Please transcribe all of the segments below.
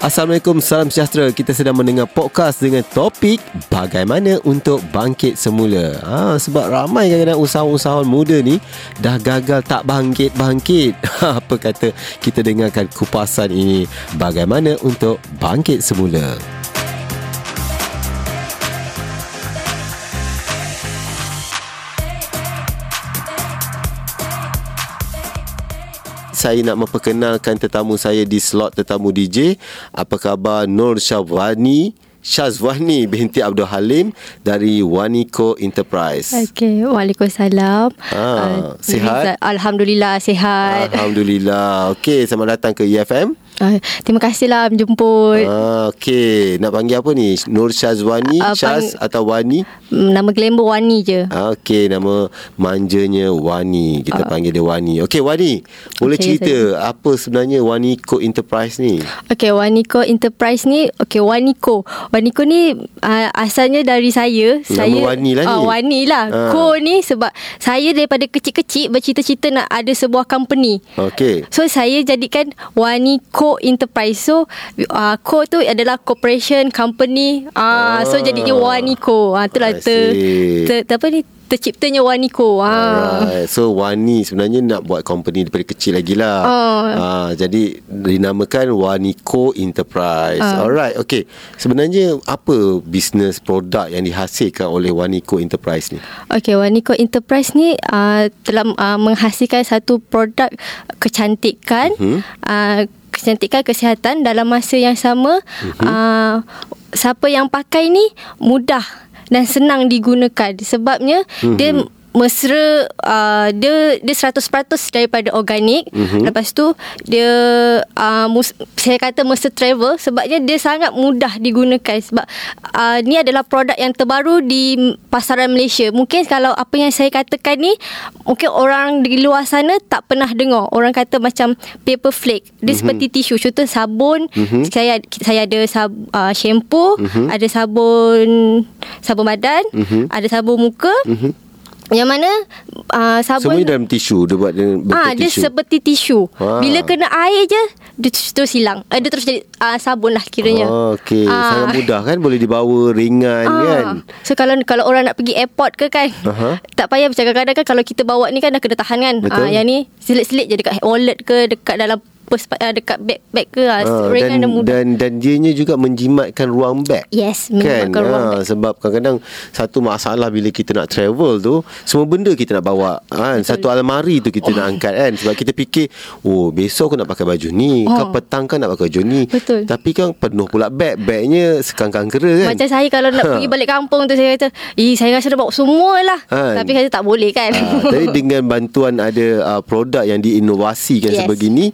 Assalamualaikum, salam sejahtera. Kita sedang mendengar podcast dengan topik bagaimana untuk bangkit semula. Ha, sebab ramai kadang-kadang usahawan-usahawan muda ni dah gagal tak bangkit-bangkit. Apa kata kita dengarkan kupasan ini bagaimana untuk bangkit semula. Saya nak memperkenalkan tetamu saya di slot tetamu DJ. Apa khabar Nur Syazwani? Syazwani binti Abdul Halim dari Waniko Enterprise. Okey, Waalaikumsalam. Ah, sihat? Alhamdulillah sihat. Alhamdulillah. Okey, selamat datang ke EFM. Uh, terima kasihlah menjemput. Ah, Okey, nak panggil apa ni? Nur Syazwani, Ah, Syaz atau Wani? Mm, Nama glamour Wani je. Ah, Okey, nama manjanya Wani. Kita panggil dia Wani. Okey, Wani. Boleh Okey, cerita apa sebenarnya Waniko Enterprise ni? Okey, Waniko Enterprise ni, okey Waniko. Waniko ni uh, asalnya dari saya. Nama saya Wani lah ni. Ah, Wani lah. Ah. Ko ni sebab saya daripada kecil-kecil bercita-cita nak ada sebuah company. Okey. So saya jadikan Wani Co Enterprise. So uh, Co tu adalah corporation company. Uh, so Ah. jadinya Wani Co. Ah itulah I ter, ter, ter, apa ni terciptanya Wani Co. Ah. Alright. So Wani sebenarnya nak buat company daripada kecil lagi lah. Oh. Ah, jadi dinamakan Waniko Enterprise. Ah. Alright. Okay. Sebenarnya apa bisnes produk yang dihasilkan oleh Waniko Enterprise ni? Okey, Waniko Enterprise ni uh, telah uh, menghasilkan satu produk kecantikan, Mhm. uh, kecantikan kesihatan dalam masa yang sama. Mhm. Uh, siapa yang pakai ni mudah dan senang digunakan sebabnya Mhm. dia mesra uh, dia dia 100% daripada organik Mhm. lepas tu dia uh, mus, saya kata mesra travel sebabnya dia sangat mudah digunakan sebab uh, ni adalah produk yang terbaru di pasaran Malaysia mungkin kalau apa yang saya katakan ni mungkin orang di luar sana tak pernah dengar orang kata macam paper flake dia seperti tisu contoh sabun Mhm. saya saya ada sab, uh, shampoo Mhm. ada sabun sabun badan Mhm. ada sabun muka Mhm. Yang mana uh, sabun Semuanya dalam tisu. Dia buat dengan bentuk Ah, dia tisu. seperti tisu. Ah. Bila kena air je, dia terus, hilang. Uh, dia terus jadi uh, sabun lah kiranya. Oh, okey. Ah. Sangat mudah kan? Boleh dibawa ringan kan? So kalau kalau orang nak pergi airport ke kan Aha. Tak payah macam kadang-kadang kan Kalau kita bawa ni kan Dah kena tahan kan Betul. Ah, Yang ni selit-selit je Dekat wallet ke Dekat dalam purse, ah, Dekat bag-bag ke ah, Ah, Ringan dan, dan dan dan dianya juga menjimatkan ruang beg. Yes kan Menyebabkan ruang ha, bag. sebab kadang-kadang satu masalah bila kita nak travel tu semua benda kita nak bawa kan satu almari tu kita oh. nak angkat kan sebab kita fikir oh besok aku nak pakai baju ni oh. kan Oh. petang kan nak pakai baju ni Betul. tapi kan penuh pula beg bagnya sekangkang kera kan Macam saya kalau nak Ha. pergi balik kampung tu Saya kata Eh saya rasa dah bawa semua lah Kan? Tapi saya tak boleh kan Ah, tapi dengan bantuan ada uh, produk yang diinovasikan Yes. sebegini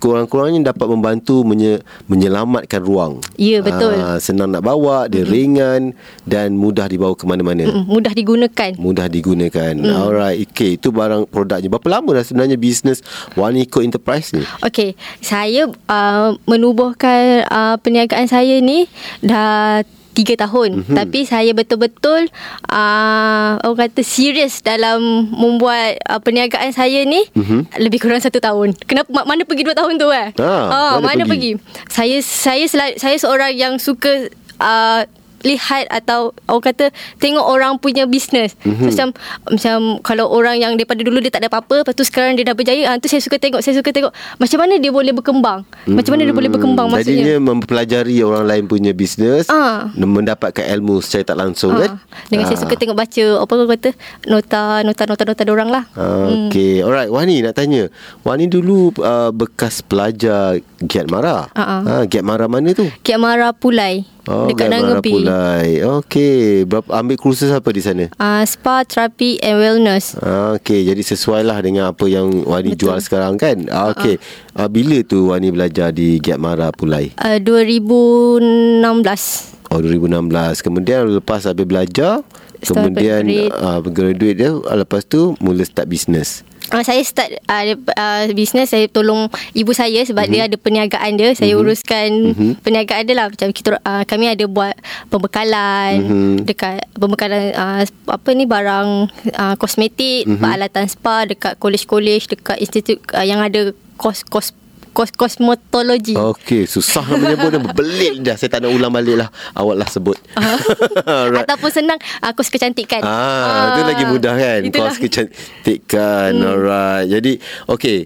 sekurang-kurangnya dapat membantu menye, menyelamatkan ruang. Ya, betul. Ah, senang nak bawa, dia ringan dan mudah dibawa ke mana-mana. Mm, Mudah digunakan Mudah digunakan. Hmm. Alright, okay. Itu barang produknya. Berapa lama dah sebenarnya bisnes Waniko Enterprise ni? Okey, saya uh, menubuhkan uh, perniagaan saya ni dah tiga tahun. Mm-hmm. Tapi saya betul-betul uh, orang kata serius dalam membuat uh, perniagaan saya ni Mhm. lebih kurang satu tahun. Kenapa ma- mana pergi dua tahun tu eh? Ah, mana mana, pergi? pergi? Saya saya sel- saya seorang yang suka uh, lihat atau orang kata tengok orang punya bisnes. Mhm. Mm-hmm. So, macam macam kalau orang yang daripada dulu dia tak ada apa-apa, lepas tu sekarang dia dah berjaya, ah tu saya suka tengok, saya suka tengok macam mana dia boleh berkembang. Mm-hmm. Macam mana dia boleh berkembang maksudnya. Jadinya mempelajari orang lain punya bisnes, Ah. mendapatkan ilmu secara tak langsung kan? Ah, dengan saya Ah. suka tengok baca apa orang kata nota nota nota nota dia orang lah. Ah, Okay Alright Wani nak tanya Wani dulu uh, Bekas pelajar Giat Mara ah. ha, Giat Mara mana tu? Kiat Mara Pulai Oh, dekat Nangepi. Pulai Okay Berapa, Ambil kursus apa di sana? Uh, spa, terapi and wellness. Ah, okay, jadi sesuai lah dengan apa yang Wani Betul. jual sekarang kan? Ah, okay. Ah, bila tu Wani belajar di Giat Mara Pulai? Uh, 2016. Oh 2016 Kemudian lepas habis belajar Start Kemudian uh, graduate dia Lepas tu mula start bisnes Uh, saya start uh, uh, bisnes saya tolong ibu saya sebab mm-hmm. dia ada perniagaan dia saya mm-hmm. uruskan mm-hmm. perniagaan dia lah macam kita uh, kami ada buat pembekalan mm-hmm. dekat pembekalan uh, apa ni barang uh, kosmetik mm-hmm. peralatan spa dekat college-college dekat institut uh, yang ada kos kos kos kosmetologi. Okey, susah nak menyebut dia berbelit dah. Saya tak nak ulang balik lah. Awak lah sebut. Alright. Ataupun senang uh, kos kecantikan. Ah, itu lagi mudah kan. Itulah. Kos kecantikan. Hmm. Alright. Jadi, okey.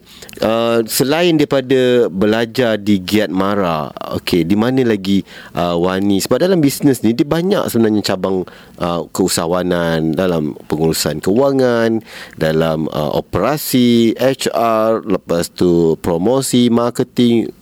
Uh, selain daripada belajar di Giat Mara, okey, di mana lagi uh, Wani sebab dalam bisnes ni dia banyak sebenarnya cabang uh, keusahawanan dalam pengurusan kewangan, dalam uh, operasi, HR, lepas tu promosi, marketing,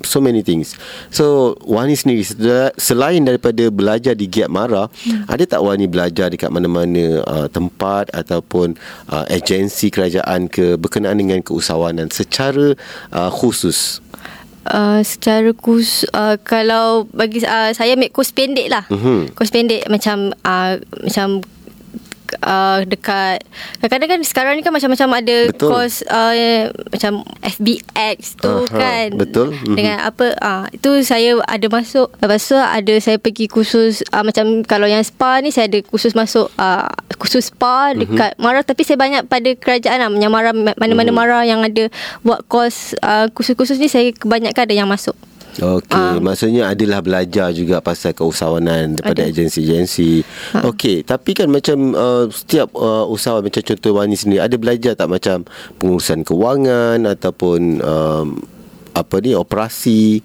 so many things. So, Wani sendiri sel- selain daripada belajar di Giat Mara, hmm. ada tak Wani belajar dekat mana-mana uh, tempat ataupun uh, agensi kerajaan ke berkenaan dengan keusahawanan secara uh, khusus? Uh, secara kurs uh, kalau bagi uh, saya ambil kurs pendek lah. Mhm. Kurs pendek macam uh, macam uh, dekat kadang-kadang kan sekarang ni kan macam-macam ada Betul. kos uh, macam FBX tu Aha, kan. betul. Mhm. Dengan apa uh, itu saya ada masuk. Lepas tu ada saya pergi kursus uh, macam kalau yang spa ni saya ada kursus masuk uh, kursus spa dekat Mara tapi saya banyak pada kerajaan lah. Yang Mara mana-mana Mara yang ada buat kos uh, kursus-kursus ni saya kebanyakan ada yang masuk. Okey, Ah. maksudnya adalah belajar juga pasal keusahawanan daripada Ada. agensi-agensi. Ha. Okey, tapi kan macam uh, setiap uh, usahawan macam contoh Wani sendiri ada belajar tak macam pengurusan kewangan ataupun um, apa ni operasi.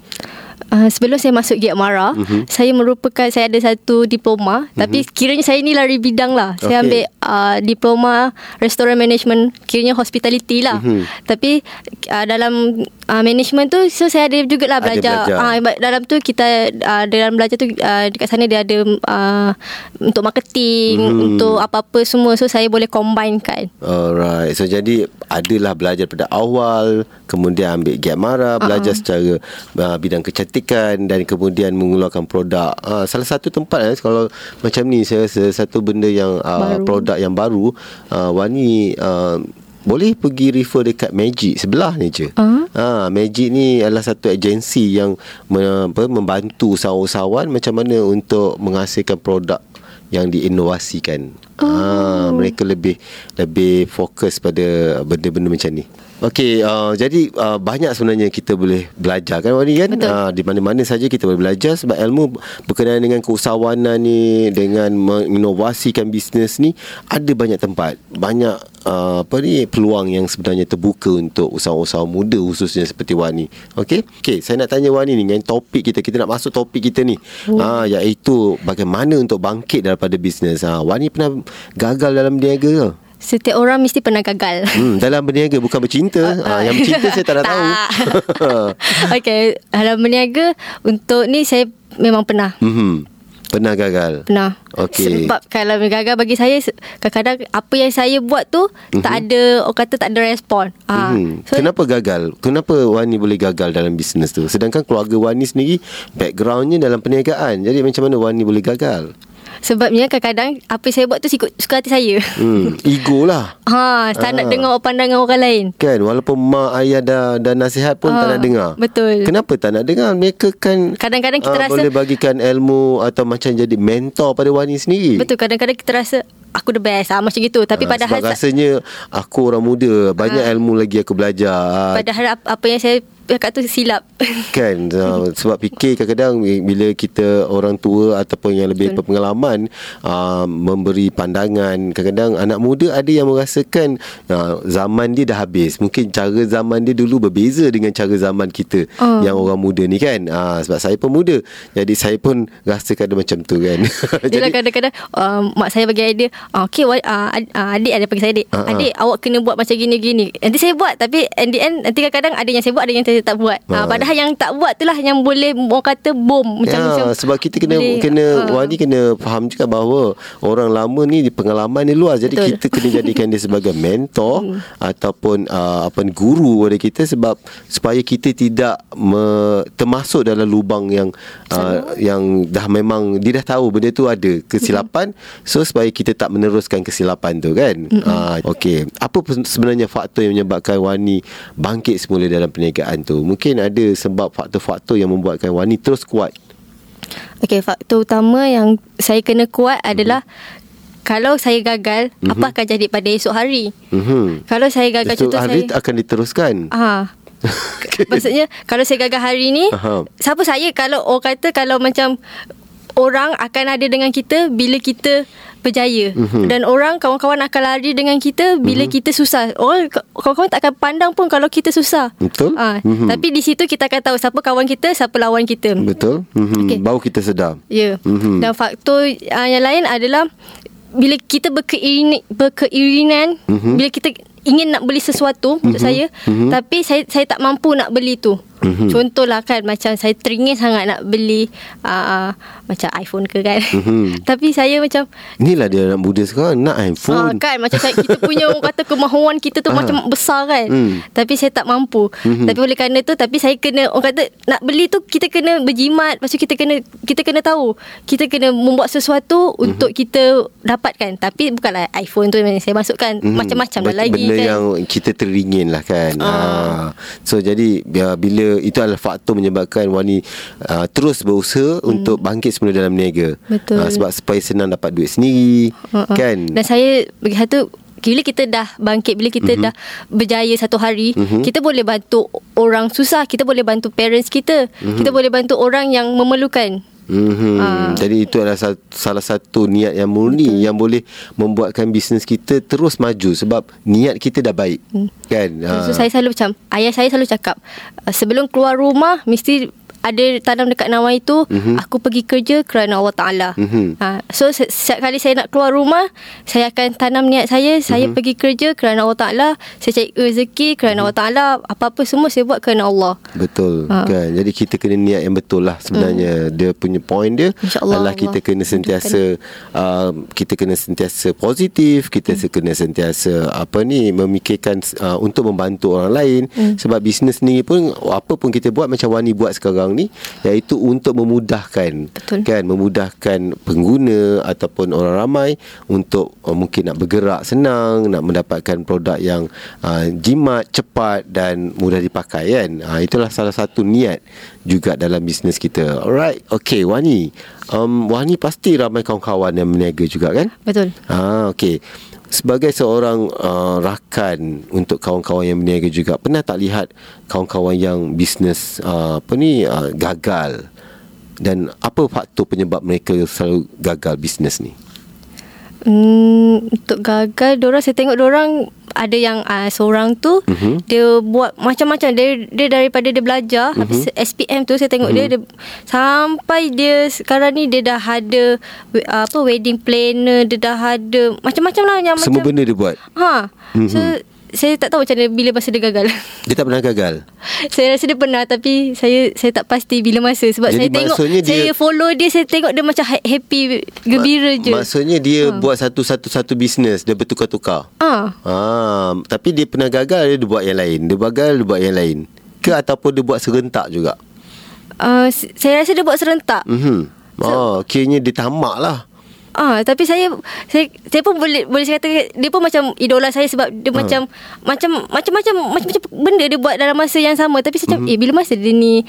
Uh, sebelum saya masuk Giat Mara, mm-hmm. saya merupakan saya ada satu diploma, mm-hmm. tapi kiranya saya ni lari bidang lah. Saya Okey. ambil uh, diploma restaurant management, kiranya hospitality lah. Mhm. Tapi uh, dalam uh, management tu so saya ada jugalah Ada belajar. belajar. Uh, dalam tu kita uh, dalam belajar tu uh, dekat sana dia ada uh, untuk marketing, Mhm. untuk apa-apa semua. So saya boleh combine kan. Alright. So jadi adalah belajar pada awal, kemudian ambil Giat Mara, belajar uh-huh. secara uh, bidang kecantikan dan kemudian mengeluarkan produk. Uh, salah satu tempat eh kalau macam ni saya rasa satu benda yang uh, Baru. produk yang baru uh, Wani uh, boleh pergi refer dekat Magic sebelah ni je. Ah. Ha, Magic ni adalah satu agensi yang me, apa, membantu usahawan-usahawan macam mana untuk menghasilkan produk yang diinovasikan. Oh. Ha, mereka lebih lebih fokus pada benda-benda macam ni. Okey, uh, jadi uh, banyak sebenarnya kita boleh belajar kan Wani kan? Betul. Uh, di mana-mana saja kita boleh belajar sebab ilmu berkenaan dengan keusahawanan ni, dengan menginovasikan bisnes ni ada banyak tempat. Banyak uh, apa ni peluang yang sebenarnya terbuka untuk usahawan-usahawan muda khususnya seperti Wani. Okey? Okey, saya nak tanya Wani ni dengan topik kita. Kita nak masuk topik kita ni. Oh. Ah, iaitu bagaimana untuk bangkit daripada bisnes. Ha, Wani pernah gagal dalam berniaga ke? Setiap orang mesti pernah gagal. Hmm, dalam berniaga bukan bercinta. ha, yang bercinta saya tak nak tahu. okay, dalam berniaga untuk ni saya memang pernah. Mhm. Pernah gagal. Pernah. Okey. Sebab kalau gagal bagi saya kadang-kadang apa yang saya buat tu mm-hmm. tak ada orang kata tak ada respon. Ah. Hmm. So, Kenapa gagal? Kenapa Wani boleh gagal dalam bisnes tu? Sedangkan keluarga Wani sendiri backgroundnya dalam perniagaan. Jadi macam mana Wani boleh gagal? Sebabnya kadang-kadang apa yang saya buat tu ikut suka hati saya. Hmm, ego lah. Ha, tak nak Ah. dengar pandangan orang lain. Kan walaupun mak ayah dah dah nasihat pun tak Ah, nak dengar. betul. Kenapa tak nak dengar? Mereka kan Kadang-kadang kita ah, rasa- boleh bagikan ilmu atau macam jadi mentor pada Wani sendiri. Betul kadang-kadang kita rasa aku the best ah, macam gitu tapi Ah, padahal sebab rasanya aku orang muda, banyak Ah. ilmu lagi aku belajar. Ah, padahal ap- apa yang saya cakap tu silap. Kan uh, Sebab fikir kadang-kadang Bila kita orang tua Ataupun yang lebih Betul. berpengalaman uh, Memberi pandangan Kadang-kadang anak muda Ada yang merasakan uh, Zaman dia dah habis Mungkin cara zaman dia dulu Berbeza dengan cara zaman kita Oh. Yang orang muda ni kan uh, Sebab saya pun muda Jadi saya pun Rasakan ada macam tu kan Jadi kadang-kadang uh, mak saya bagi idea, uh, okay uh, ad- adik ada bagi saya adik. Ah. Adik awak kena buat macam gini-gini. Nanti saya buat tapi in the end nanti kadang-kadang ada yang saya buat ada yang saya tak buat. Uh, Ah. padahal yang tak buat itulah yang boleh orang kata bom macam ya, macam sebab kita kena boleh, kena ah. Wani kena faham juga bahawa orang lama ni pengalaman dia luas jadi Betul. kita kena jadikan dia sebagai mentor Hmm. ataupun uh, apa ni guru kepada kita sebab supaya kita tidak me, termasuk dalam lubang yang uh, yang dah memang dia dah tahu benda tu ada kesilapan so supaya kita tak meneruskan kesilapan tu kan uh, okey apa sebenarnya faktor yang menyebabkan Wani bangkit semula dalam perniagaan tu mungkin ada sebab faktor-faktor yang membuatkan Wani terus kuat Okay, faktor utama yang saya kena kuat adalah kalau saya gagal, apa akan jadi pada esok hari? Mhm. Kalau saya gagal Esok contoh hari saya akan diteruskan. Ah, Maksudnya kalau saya gagal hari ni, Aha. siapa saya kalau orang kata kalau macam orang akan ada dengan kita bila kita berjaya Mhm. mm-hmm. dan orang kawan-kawan akan lari dengan kita bila mm-hmm. kita susah. Orang kawan-kawan tak akan pandang pun kalau kita susah. Betul. Ah, Mhm. tapi di situ kita akan tahu siapa kawan kita, siapa lawan kita. Betul. Mm-hmm. Okey. Baru kita sedar. Ya. Mhm. Dan faktor uh, yang lain adalah bila kita berkeiringan Mhm. mm-hmm. bila kita ingin nak beli sesuatu mm-hmm. untuk saya Mhm. mm-hmm. tapi saya saya tak mampu nak beli tu. Mhm. Mm-hmm. Contohlah kan macam saya teringin sangat nak beli uh, macam iPhone ke kan. Mhm. tapi saya macam Inilah dia anak muda sekarang nak iPhone. kan macam saya, kita punya orang kata kemahuan kita tu Ah. macam besar kan. Hmm. Tapi saya tak mampu. Mhm. Tapi oleh kerana tu tapi saya kena orang kata nak beli tu kita kena berjimat, lepas tu kita kena kita kena tahu. Kita kena membuat sesuatu Mhm. untuk kita dapatkan. Tapi bukanlah iPhone tu yang saya masukkan Mhm. macam-macam lah Bet- lagi benda kan. yang kita teringin lah kan Ah. ah. So jadi bila, itu adalah faktor menyebabkan Wani uh, terus berusaha hmm. untuk bangkit semula dalam niaga Betul. Ah, Sebab supaya senang dapat duit sendiri Uh-uh. Kan Dan saya bagi satu bila kita dah bangkit bila kita mm-hmm. dah berjaya satu hari Mhm. mm-hmm. kita boleh bantu orang susah kita boleh bantu parents kita mm-hmm. kita boleh bantu orang yang memerlukan Mm-hmm. Ah. Jadi itu adalah sa- salah satu niat yang murni Betul. yang boleh membuatkan bisnes kita terus maju sebab niat kita dah baik. Hmm. Kan? So saya selalu macam Ayah saya selalu cakap uh, Sebelum keluar rumah Mesti ada tanam dekat nawa itu Mhm. mm-hmm. Aku pergi kerja kerana Allah Ta'ala Mhm. ha, So se- setiap kali saya nak keluar rumah Saya akan tanam niat saya Saya Mhm. pergi kerja kerana Allah Ta'ala Saya cari rezeki kerana Allah Ta'ala Apa-apa semua saya buat kerana Allah Betul Ah. kan. Jadi kita kena niat yang betul lah sebenarnya. Dia punya point dia InsyaAllah adalah kita kena sentiasa uh, kita kena sentiasa positif, kita Hmm. kena sentiasa apa ni memikirkan uh, untuk membantu orang lain Hmm. sebab bisnes ni pun apa pun kita buat macam Wani buat sekarang ni iaitu untuk memudahkan Betul. kan memudahkan pengguna ataupun orang ramai untuk uh, mungkin nak bergerak senang, nak mendapatkan produk yang uh, jimat, cepat dan mudah dipakai kan. Uh, itulah salah satu niat juga dalam bisnes kita. Alright. Okay, Wani. Um, Wani pasti ramai kawan-kawan yang berniaga juga kan? Betul Ah, okey. Sebagai seorang uh, rakan untuk kawan-kawan yang berniaga juga, pernah tak lihat kawan-kawan yang bisnes uh, apa ni uh, gagal? Dan apa faktor penyebab mereka selalu gagal bisnes ni? Hmm, untuk gagal Diorang saya tengok diorang Ada yang uh, Seorang tu Mhm. mm-hmm. Dia buat macam-macam Dia dia daripada dia belajar Mhm. mm-hmm. Habis SPM tu Saya tengok mm-hmm. dia, dia Sampai dia Sekarang ni dia dah ada uh, Apa Wedding planner Dia dah ada Macam-macam lah yang Semua macam, benda dia buat. Ha Mhm. So saya tak tahu macam mana bila masa dia gagal. Dia tak pernah gagal. saya rasa dia pernah tapi saya saya tak pasti bila masa sebab Jadi saya tengok maksudnya dia- saya follow dia saya tengok dia macam ha- happy gembira je. Maksudnya dia buat satu-satu-satu bisnes, dia bertukar-tukar. Ah. Ah, tapi dia pernah gagal dia buat yang lain. Dia gagal dia buat yang lain. Ke ataupun dia buat serentak juga. Uh, saya rasa dia buat serentak. Mhm. Oh, kiranya dia tamak lah. Ah, tapi saya saya saya pun boleh boleh saya kata dia pun macam idola saya sebab dia Ha. macam macam macam-macam macam-macam benda dia buat dalam masa yang sama tapi saya macam Mhm. eh bila masa dia ni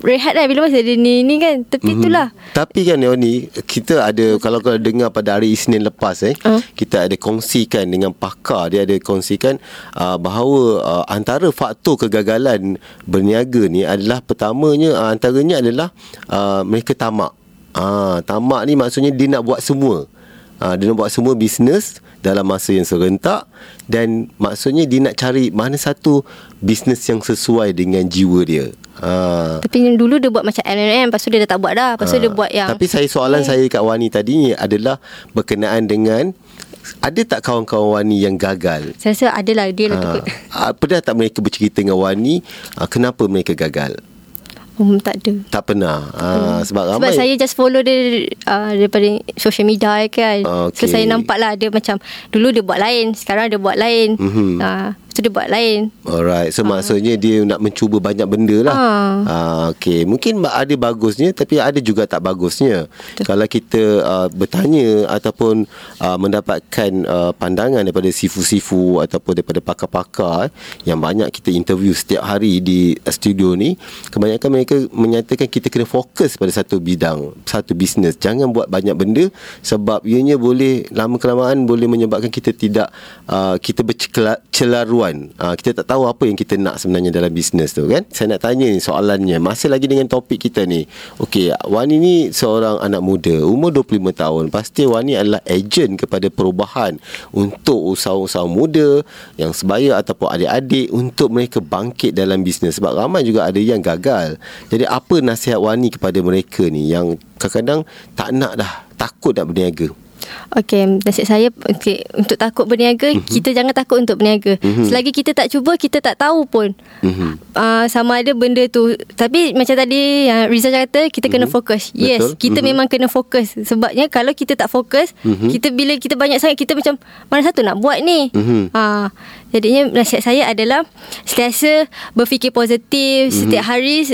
rehat lah bila masa dia ni ni kan tapi Mhm. itulah Tapi kan Yoni Kita ada Kalau kau dengar pada hari Isnin lepas eh Uh. Kita ada kongsikan Dengan pakar Dia ada kongsikan uh, Bahawa uh, Antara faktor kegagalan Berniaga ni Adalah pertamanya uh, Antaranya adalah uh, Mereka tamak uh, Tamak ni maksudnya Dia nak buat semua. Uh, Dia nak buat semua bisnes Dalam masa yang serentak Dan maksudnya Dia nak cari Mana satu Bisnes yang sesuai Dengan jiwa dia. Uh, tapi yang dulu dia buat macam M&M lepas tu dia dah tak buat dah. Lepas tu Ah, dia buat yang Tapi saya soalan Eh. saya kat Wani tadi ni adalah berkenaan dengan ada tak kawan-kawan Wani yang gagal? saya rasa adalah dia lah Ha, tu ah, pernah tak mereka bercerita dengan Wani ah, kenapa mereka gagal? Hmm, tak ada. Tak pernah. Ah, sebab Sebab ramai saya just follow dia uh, daripada social media kan. Okay. So saya nampak lah dia macam dulu dia buat lain, sekarang dia buat lain. Mhm. Uh, so dia buat lain. Alright So maksudnya dia nak mencuba banyak benda lah Ah. ah, Okay Mungkin ada bagusnya Tapi ada juga tak bagusnya Betul. Kalau kita uh, bertanya Ataupun uh, mendapatkan uh, pandangan Daripada sifu-sifu Ataupun daripada pakar-pakar Yang banyak kita interview setiap hari Di uh, studio ni Kebanyakan mereka menyatakan Kita kena fokus pada satu bidang Satu bisnes Jangan buat banyak benda Sebab ianya boleh Lama kelamaan boleh menyebabkan kita tidak uh, Kita bercelaruan panduan. Uh, kita tak tahu apa yang kita nak sebenarnya dalam bisnes tu kan. Saya nak tanya ni soalannya. Masih lagi dengan topik kita ni. Okey, Wani ni seorang anak muda, umur 25 tahun. Pasti Wani adalah ejen kepada perubahan untuk usahawan-usahawan muda yang sebaya ataupun adik-adik untuk mereka bangkit dalam bisnes. Sebab ramai juga ada yang gagal. Jadi apa nasihat Wani kepada mereka ni yang kadang-kadang tak nak dah, takut nak berniaga? Okey, nasihat saya okay, untuk takut berniaga, mm-hmm. kita jangan takut untuk berniaga. Mm-hmm. Selagi kita tak cuba, kita tak tahu pun. Mm-hmm. Uh, sama ada benda tu. Tapi macam tadi yang Rizal kata, kita mm-hmm. kena mhm. fokus. Yes, kita mm-hmm. memang kena fokus. Sebabnya kalau kita tak fokus, mm-hmm. kita bila kita banyak sangat, kita macam mana satu nak buat ni. Mm-hmm. Uh, jadinya nasihat saya adalah sentiasa berfikir positif mm-hmm. setiap hari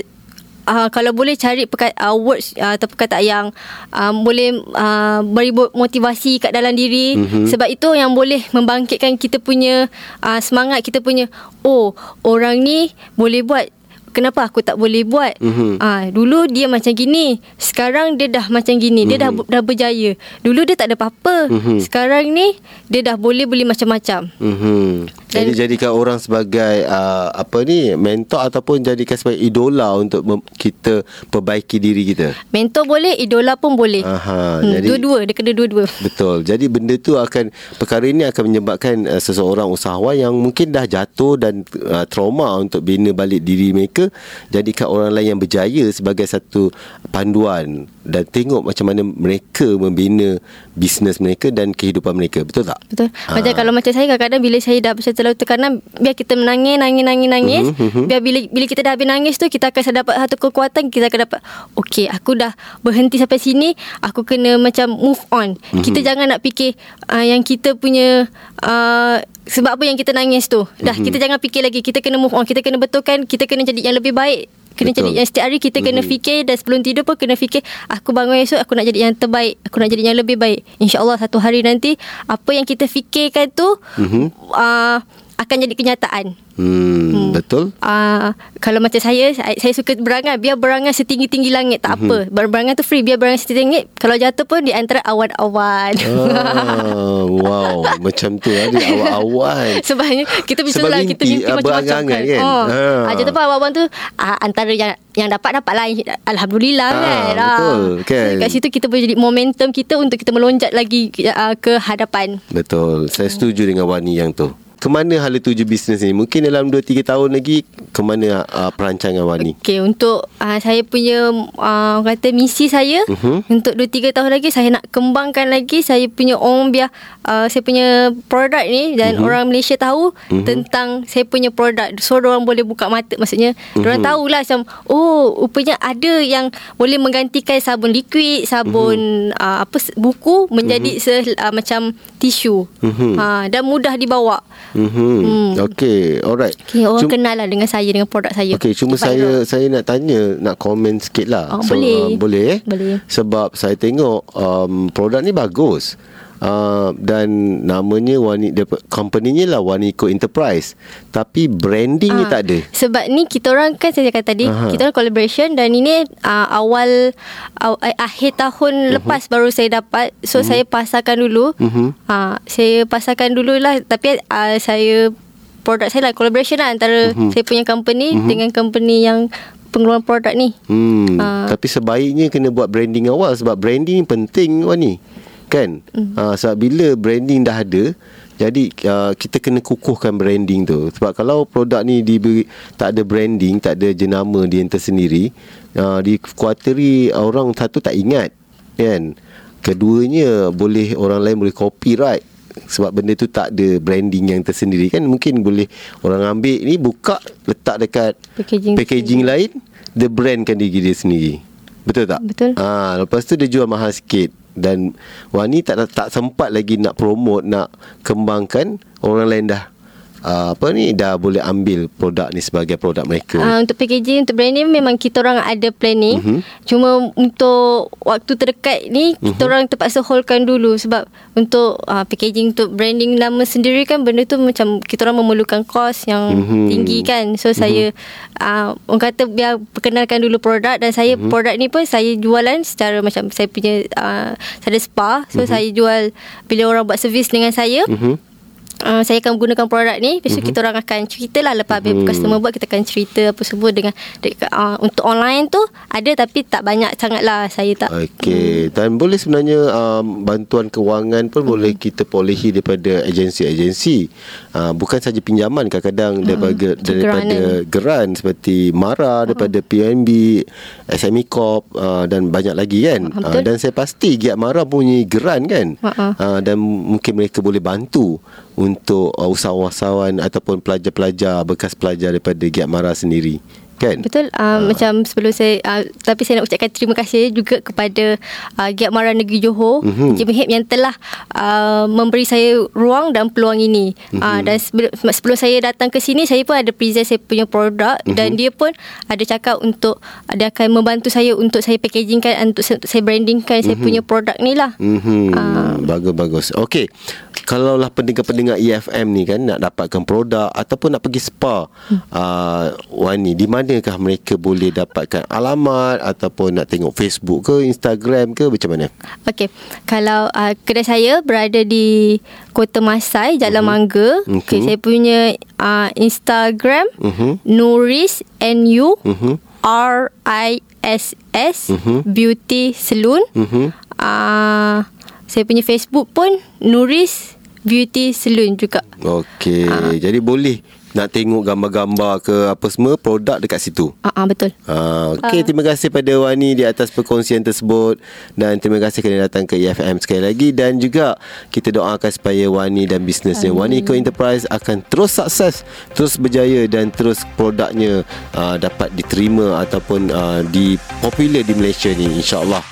uh, kalau boleh cari perkat, uh, words uh, atau perkataan yang uh, boleh uh, beri motivasi kat dalam diri mm-hmm. sebab itu yang boleh membangkitkan kita punya uh, semangat kita punya oh orang ni boleh buat kenapa aku tak boleh buat mm-hmm. uh, dulu dia macam gini sekarang dia dah macam gini mm-hmm. dia dah mhm. dah berjaya dulu dia tak ada apa-apa mm-hmm. sekarang ni dia dah boleh beli macam-macam mm-hmm. Dan Jadi jadikan orang sebagai uh, apa ni mentor ataupun jadikan sebagai idola untuk mem- kita perbaiki diri kita. Mentor boleh, idola pun boleh. Aha, hmm, jadi dua-dua, dia kena dua-dua. Betul. Jadi benda tu akan perkara ini akan menyebabkan uh, seseorang usahawan yang mungkin dah jatuh dan uh, trauma untuk bina balik diri mereka jadikan orang lain yang berjaya sebagai satu panduan dan tengok macam mana mereka membina bisnes mereka dan kehidupan mereka. Betul tak? Betul. Macam ha. kalau macam saya kadang-kadang bila saya dah macam terlalu tekanan biar kita menangis nangis nangis nangis uh-huh, uh-huh. biar bila bila kita dah habis nangis tu kita akan dapat satu kekuatan kita akan dapat okey aku dah berhenti sampai sini aku kena macam move on uh-huh. kita jangan nak fikir uh, yang kita punya uh, sebab apa yang kita nangis tu dah uh-huh. kita jangan fikir lagi kita kena move on kita kena betulkan kita kena jadi yang lebih baik Kena Betul. jadi yang setiap hari kita kena mm-hmm. fikir dan sebelum tidur pun kena fikir aku bangun esok aku nak jadi yang terbaik, aku nak jadi yang lebih baik. Insya-Allah satu hari nanti apa yang kita fikirkan tu mm-hmm. uh, akan jadi kenyataan. Hmm, hmm. betul. Ah uh, kalau macam saya, saya saya suka berangan, biar berangan setinggi-tinggi langit tak mm-hmm. apa. Berangan tu free, biar berangan setinggi langit. Kalau jatuh pun di antara awan-awan. Ah, wow, macam tu ada lah, awan-awan. Sebabnya kita bisa lah kita mimpi uh, macam-macam kan. kan? Oh. Ah. ah jatuh pun awan-awan tu uh, antara yang yang dapat dapat lah alhamdulillah ah, kan. Betul. Kan. Kat situ kita boleh jadi momentum kita untuk kita melonjak lagi uh, ke hadapan. Betul. Saya setuju dengan Wani yang tu ke mana hala tuju bisnes ni? Mungkin dalam 2 3 tahun lagi ke mana uh, perancangan Wani? Okey, untuk uh, saya punya uh, kata misi saya uh-huh. untuk 2 3 tahun lagi saya nak kembangkan lagi saya punya orang biar uh, saya punya produk ni dan uh-huh. orang Malaysia tahu uh-huh. tentang saya punya produk. So orang boleh buka mata maksudnya uh-huh. orang tahulah macam oh rupanya ada yang boleh menggantikan sabun liquid, sabun uh-huh. uh, apa buku menjadi uh-huh. se, uh, macam tisu. Uh-huh. Uh, dan mudah dibawa. Mm-hmm. Hmm. Okay, alright. Okay, orang Cum- kenal lah dengan saya, dengan produk saya. Okay, cuma saya saya nak tanya, nak komen sikit lah. Oh, so, boleh. Uh, boleh eh? Boleh. Sebab saya tengok um, produk ni bagus. Uh, dan namanya Wani company-nya lah Waniko Enterprise tapi brandingnya uh, tak ada sebab ni kita orang kan saya kata tadi uh-huh. kita orang collaboration dan ini uh, awal uh, akhir tahun uh-huh. lepas baru saya dapat so uh-huh. saya pasarkan dulu uh-huh. uh, saya pasarkan dululah tapi uh, saya produk saya lah collaboration lah antara uh-huh. saya punya company uh-huh. dengan company yang pengeluaran produk ni. Hmm. Uh. Tapi sebaiknya kena buat branding awal sebab branding penting Wani kan? Mm. uh, sebab bila branding dah ada jadi uh, kita kena kukuhkan branding tu. Sebab kalau produk ni diberi tak ada branding tak ada jenama dia yang tersendiri uh, di kuarteri orang satu tak ingat kan? Keduanya boleh orang lain boleh copyright. Sebab benda tu tak ada branding yang tersendiri kan? Mungkin boleh orang ambil ni buka letak dekat packaging, packaging lain the brand kan diri dia sendiri. Betul tak? Betul. Ah ha, lepas tu dia jual mahal sikit dan Wani tak tak sempat lagi nak promote nak kembangkan orang lain dah uh, apa ni dah boleh ambil produk ni sebagai produk mereka. Uh, untuk packaging untuk branding memang kita orang ada planning. Uh-huh. Cuma untuk waktu terdekat ni kita uh-huh. orang terpaksa holdkan dulu sebab untuk uh, packaging untuk branding nama sendiri kan benda tu macam kita orang memerlukan kos yang uh-huh. tinggi kan. So uh-huh. saya uh, orang kata biar perkenalkan dulu produk dan saya uh-huh. produk ni pun saya jualan secara macam saya punya uh, saya ada spa. So uh-huh. saya jual bila orang buat servis dengan saya. Uh-huh uh, saya akan gunakan produk ni lepas mm-hmm. kita orang akan cerita lah lepas habis mm-hmm. customer buat kita akan cerita apa semua dengan uh, untuk online tu ada tapi tak banyak sangat lah saya tak Okey mm. dan boleh sebenarnya um, bantuan kewangan pun mm-hmm. boleh kita polehi daripada agensi-agensi uh, bukan saja pinjaman kadang-kadang mm. daripada, daripada geran seperti MARA daripada mm. PNB SME Corp uh, dan banyak lagi kan uh, dan saya pasti Giat MARA punya geran kan uh-uh. uh, dan mungkin mereka boleh bantu untuk uh, usahawan-usahawan ataupun pelajar-pelajar bekas pelajar daripada Giat Mara sendiri kan betul uh, uh. macam sebelum saya uh, tapi saya nak ucapkan terima kasih juga kepada uh, Giat Mara Negeri Johor Mihib yang telah uh, memberi saya ruang dan peluang ini uh-huh. uh, dan sebelum, sebelum saya datang ke sini saya pun ada present saya punya produk uh-huh. dan dia pun ada cakap untuk uh, dia akan membantu saya untuk saya packagingkan untuk saya brandingkan uh-huh. saya punya produk ni lah uh-huh. uh, bagus bagus okey kalaulah pendengar-pendengar EFM ni kan nak dapatkan produk ataupun nak pergi spa hmm. uh, Wani di manakah mereka boleh dapatkan alamat ataupun nak tengok Facebook ke Instagram ke macam mana okey kalau uh, kedai saya berada di Kota Masai Jalan uh-huh. Mangga uh-huh. okey saya punya uh, Instagram uh-huh. Nuris N U. R I S S. Beauty Salon uh-huh. uh, saya punya Facebook pun Nuris Beauty Salon juga. Okey. Uh. Jadi boleh nak tengok gambar-gambar ke apa semua produk dekat situ. Ah uh, uh, betul. Uh, Okey, uh. terima kasih pada Wani di atas perkongsian tersebut dan terima kasih kerana datang ke EFM sekali lagi dan juga kita doakan supaya Wani dan bisnesnya Wani Eco Enterprise akan terus sukses, terus berjaya dan terus produknya uh, dapat diterima ataupun uh, di popular di Malaysia ni insya-Allah.